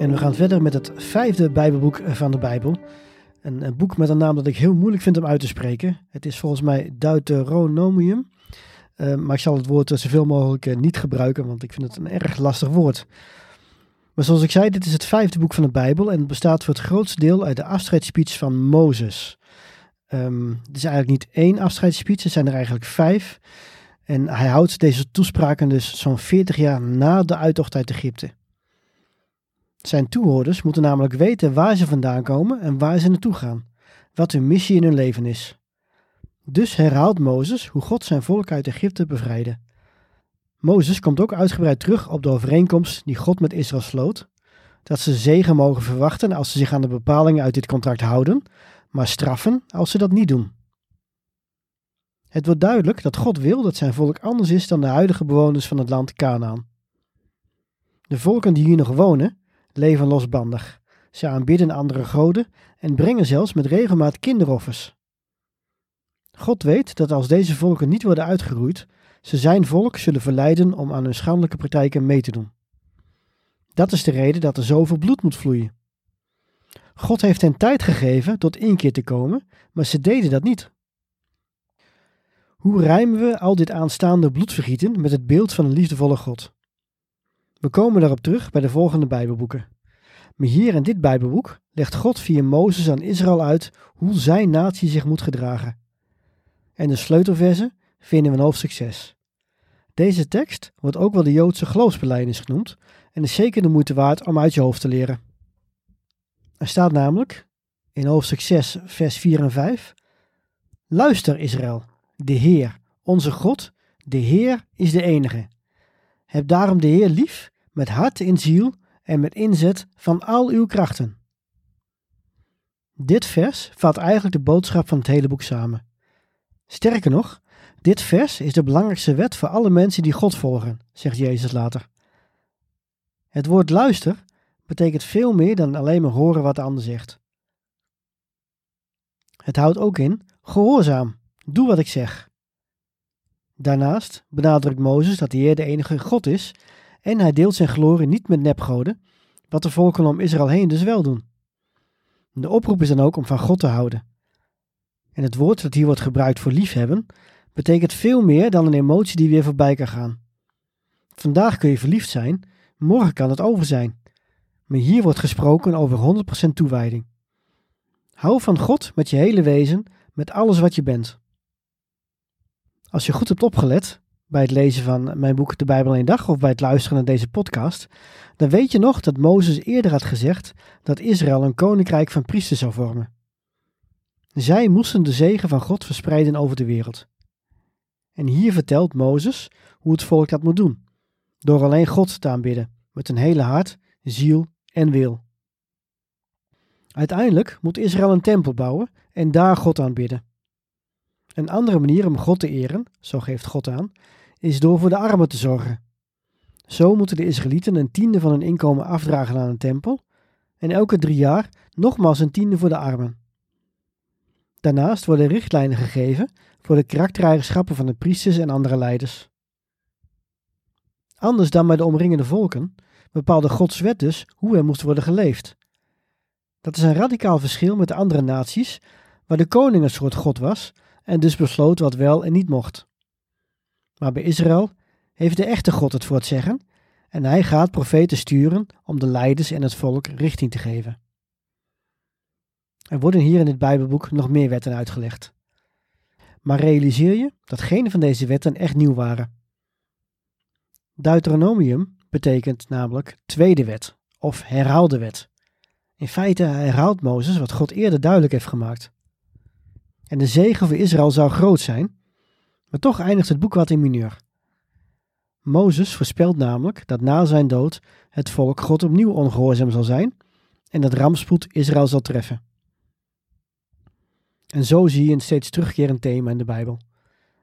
En we gaan verder met het vijfde Bijbelboek van de Bijbel. Een, boek met een naam dat ik heel moeilijk vind om uit te spreken. Het is volgens mij Deuteronomium. Uh, maar ik zal het woord zoveel mogelijk uh, niet gebruiken, want ik vind het een erg lastig woord. Maar zoals ik zei, dit is het vijfde boek van de Bijbel en het bestaat voor het grootste deel uit de afscheidsspeech van Mozes. Um, het is eigenlijk niet één afscheidsspeech, het zijn er eigenlijk vijf. En hij houdt deze toespraken dus zo'n 40 jaar na de uittocht uit Egypte. Zijn toehoorders moeten namelijk weten waar ze vandaan komen en waar ze naartoe gaan, wat hun missie in hun leven is. Dus herhaalt Mozes hoe God zijn volk uit Egypte bevrijdde. Mozes komt ook uitgebreid terug op de overeenkomst die God met Israël sloot, dat ze zegen mogen verwachten als ze zich aan de bepalingen uit dit contract houden, maar straffen als ze dat niet doen. Het wordt duidelijk dat God wil dat zijn volk anders is dan de huidige bewoners van het land Canaan. De volken die hier nog wonen, leven losbandig. Ze aanbidden andere goden en brengen zelfs met regelmaat kinderoffers. God weet dat als deze volken niet worden uitgeroeid, ze zijn volk zullen verleiden om aan hun schandelijke praktijken mee te doen. Dat is de reden dat er zoveel bloed moet vloeien. God heeft hen tijd gegeven tot inkeer te komen, maar ze deden dat niet. Hoe rijmen we al dit aanstaande bloedvergieten met het beeld van een liefdevolle God? We komen daarop terug bij de volgende Bijbelboeken. Maar hier in dit Bijbelboek legt God via Mozes aan Israël uit hoe zijn natie zich moet gedragen. En de sleutelversen vinden we in hoofdstuk 6. Deze tekst wordt ook wel de Joodse geloofsbelijdenis genoemd en is zeker de moeite waard om uit je hoofd te leren. Er staat namelijk in hoofdstuk 6, vers 4 en 5: Luister Israël, de Heer, onze God, de Heer is de enige. Heb daarom de Heer lief met hart en ziel en met inzet van al uw krachten. Dit vers vat eigenlijk de boodschap van het hele boek samen. Sterker nog, dit vers is de belangrijkste wet voor alle mensen die God volgen, zegt Jezus later. Het woord luister betekent veel meer dan alleen maar horen wat de ander zegt. Het houdt ook in gehoorzaam, doe wat ik zeg. Daarnaast benadrukt Mozes dat de Heer de enige God is en hij deelt zijn glorie niet met nepgoden, wat de volken om Israël heen dus wel doen. De oproep is dan ook om van God te houden. En het woord dat hier wordt gebruikt voor liefhebben, betekent veel meer dan een emotie die weer voorbij kan gaan. Vandaag kun je verliefd zijn, morgen kan het over zijn. Maar hier wordt gesproken over 100% toewijding. Hou van God met je hele wezen, met alles wat je bent. Als je goed hebt opgelet bij het lezen van mijn boek De Bijbel in een dag of bij het luisteren naar deze podcast, dan weet je nog dat Mozes eerder had gezegd dat Israël een koninkrijk van priesters zou vormen. Zij moesten de zegen van God verspreiden over de wereld. En hier vertelt Mozes hoe het volk dat moet doen, door alleen God te aanbidden, met een hele hart, ziel en wil. Uiteindelijk moet Israël een tempel bouwen en daar God aanbidden. Een andere manier om God te eren, zo geeft God aan, is door voor de armen te zorgen. Zo moeten de Israëlieten een tiende van hun inkomen afdragen aan een tempel en elke drie jaar nogmaals een tiende voor de armen. Daarnaast worden richtlijnen gegeven voor de karaktereigenschappen van de priesters en andere leiders. Anders dan bij de omringende volken bepaalde Gods wet dus hoe er moest worden geleefd. Dat is een radicaal verschil met de andere naties, waar de koning een soort God was en dus besloot wat wel en niet mocht. Maar bij Israël heeft de echte God het voor het zeggen en hij gaat profeten sturen om de leiders en het volk richting te geven. Er worden hier in dit Bijbelboek nog meer wetten uitgelegd. Maar realiseer je dat geen van deze wetten echt nieuw waren. Deuteronomium betekent namelijk tweede wet of herhaalde wet. In feite herhaalt Mozes wat God eerder duidelijk heeft gemaakt. En de zegen voor Israël zou groot zijn, maar toch eindigt het boek wat in mineur. Mozes voorspelt namelijk dat na zijn dood het volk God opnieuw ongehoorzaam zal zijn en dat rampspoed Israël zal treffen. En zo zie je een steeds terugkerend thema in de Bijbel.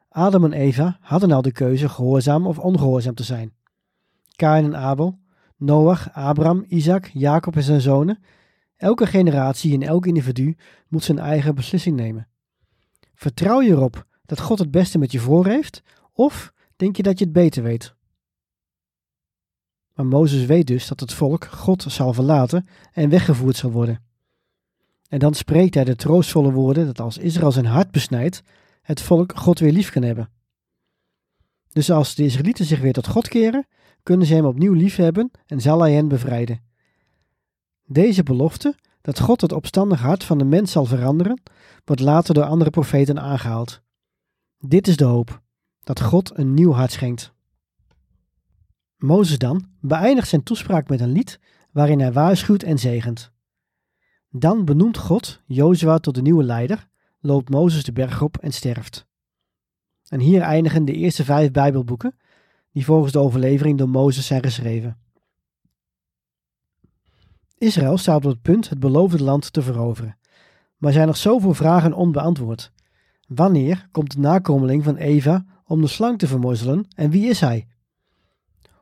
Adam en Eva hadden al de keuze gehoorzaam of ongehoorzaam te zijn. Kain en Abel, Noach, Abraham, Isaac, Jacob en zijn zonen. Elke generatie en elk individu moet zijn eigen beslissing nemen. Vertrouw je erop dat God het beste met je voor heeft, of denk je dat je het beter weet? Maar Mozes weet dus dat het volk God zal verlaten en weggevoerd zal worden. En dan spreekt hij de troostvolle woorden dat als Israël zijn hart besnijdt, het volk God weer lief kan hebben. Dus als de Israëlieten zich weer tot God keren, kunnen ze hem opnieuw liefhebben en zal hij hen bevrijden. Deze belofte, dat God het opstandige hart van de mens zal veranderen, wordt later door andere profeten aangehaald. Dit is de hoop, dat God een nieuw hart schenkt. Mozes dan beëindigt zijn toespraak met een lied waarin hij waarschuwt en zegent. Dan benoemt God Jozua tot de nieuwe leider, loopt Mozes de berg op en sterft. En hier eindigen de eerste vijf Bijbelboeken, die volgens de overlevering door Mozes zijn geschreven. Israël staat op het punt het beloofde land te veroveren, maar zijn nog zoveel vragen onbeantwoord. Wanneer komt de nakomeling van Eva om de slang te vermorzelen en wie is hij?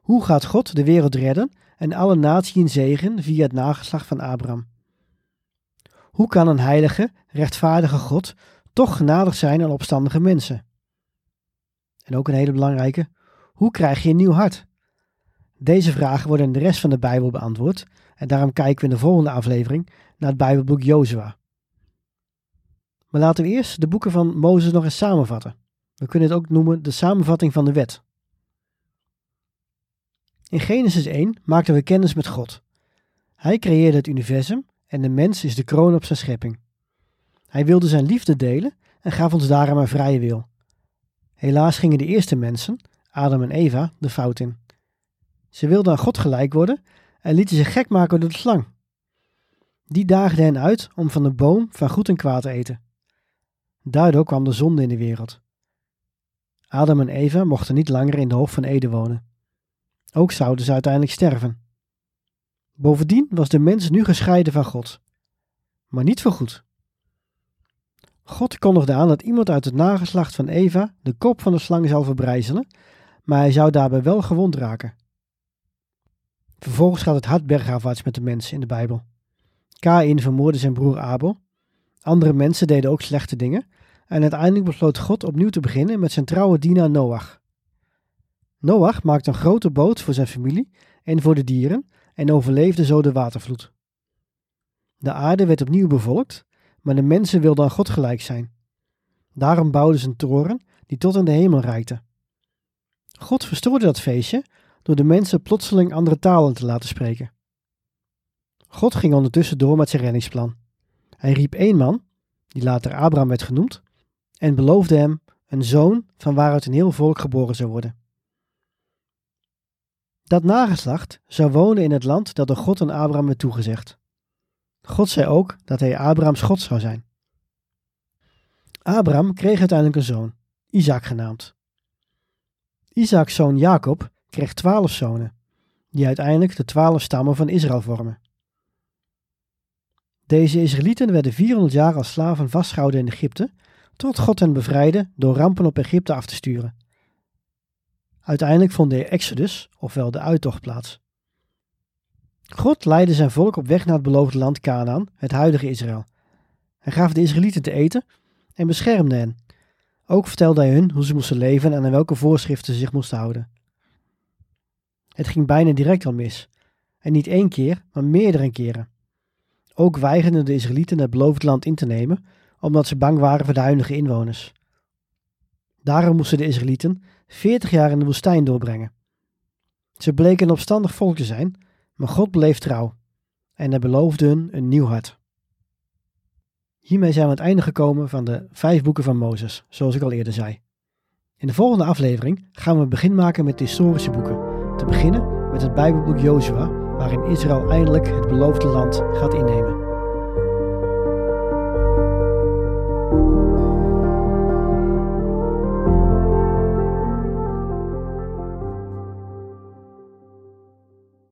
Hoe gaat God de wereld redden en alle naties zegen via het nageslacht van Abraham? Hoe kan een heilige, rechtvaardige God toch genadig zijn aan opstandige mensen? En ook een hele belangrijke, hoe krijg je een nieuw hart? Deze vragen worden in de rest van de Bijbel beantwoord en daarom kijken we in de volgende aflevering naar het Bijbelboek Jozua. Maar laten we eerst de boeken van Mozes nog eens samenvatten. We kunnen het ook noemen de samenvatting van de wet. In Genesis 1 maakten we kennis met God. Hij creëerde het universum en de mens is de kroon op zijn schepping. Hij wilde zijn liefde delen en gaf ons daarom een vrije wil. Helaas gingen de eerste mensen, Adam en Eva, de fout in. Ze wilden aan God gelijk worden en lieten zich gek maken door de slang. Die daagde hen uit om van de boom van goed en kwaad te eten. Daardoor kwam de zonde in de wereld. Adam en Eva mochten niet langer in de Hof van Eden wonen. Ook zouden ze uiteindelijk sterven. Bovendien was de mens nu gescheiden van God, maar niet voorgoed. God kondigde aan dat iemand uit het nageslacht van Eva de kop van de slang zal verbrijzelen, maar hij zou daarbij wel gewond raken. Vervolgens gaat het hart bergafwaarts met de mensen in de Bijbel. Kain vermoordde zijn broer Abel. Andere mensen deden ook slechte dingen. En uiteindelijk besloot God opnieuw te beginnen met zijn trouwe dienaar Noach. Noach maakte een grote boot voor zijn familie en voor de dieren en overleefde zo de watervloed. De aarde werd opnieuw bevolkt, maar de mensen wilden aan God gelijk zijn. Daarom bouwden ze een toren die tot in de hemel reikte. God verstoorde dat feestje door de mensen plotseling andere talen te laten spreken. God ging ondertussen door met zijn reddingsplan. Hij riep één man, die later Abraham werd genoemd, en beloofde hem een zoon van waaruit een heel volk geboren zou worden. Dat nageslacht zou wonen in het land dat door God aan Abraham werd toegezegd. God zei ook dat hij Abrahams God zou zijn. Abraham kreeg uiteindelijk een zoon, Isaac genaamd. Isaaks zoon Jacob kreeg twaalf zonen, die uiteindelijk de twaalf stammen van Israël vormen. Deze Israëlieten werden 400 jaar als slaven vastgehouden in Egypte, tot God hen bevrijdde door rampen op Egypte af te sturen. Uiteindelijk vond de Exodus, ofwel de uittocht, plaats. God leidde zijn volk op weg naar het beloofde land Canaan, het huidige Israël. Hij gaf de Israëlieten te eten en beschermde hen. Ook vertelde hij hun hoe ze moesten leven en aan welke voorschriften ze zich moesten houden. Het ging bijna direct al mis. En niet één keer, maar meerdere keren. Ook weigerden de Israëlieten het beloofd land in te nemen, omdat ze bang waren voor de huidige inwoners. Daarom moesten de Israëlieten 40 jaar in de woestijn doorbrengen. Ze bleken een opstandig volk te zijn, maar God bleef trouw en hij beloofde hun een nieuw hart. Hiermee zijn we aan het einde gekomen van de vijf boeken van Mozes, zoals ik al eerder zei. In de volgende aflevering gaan we begin maken met historische boeken. Te beginnen met het Bijbelboek Jozua, waarin Israël eindelijk het beloofde land gaat innemen.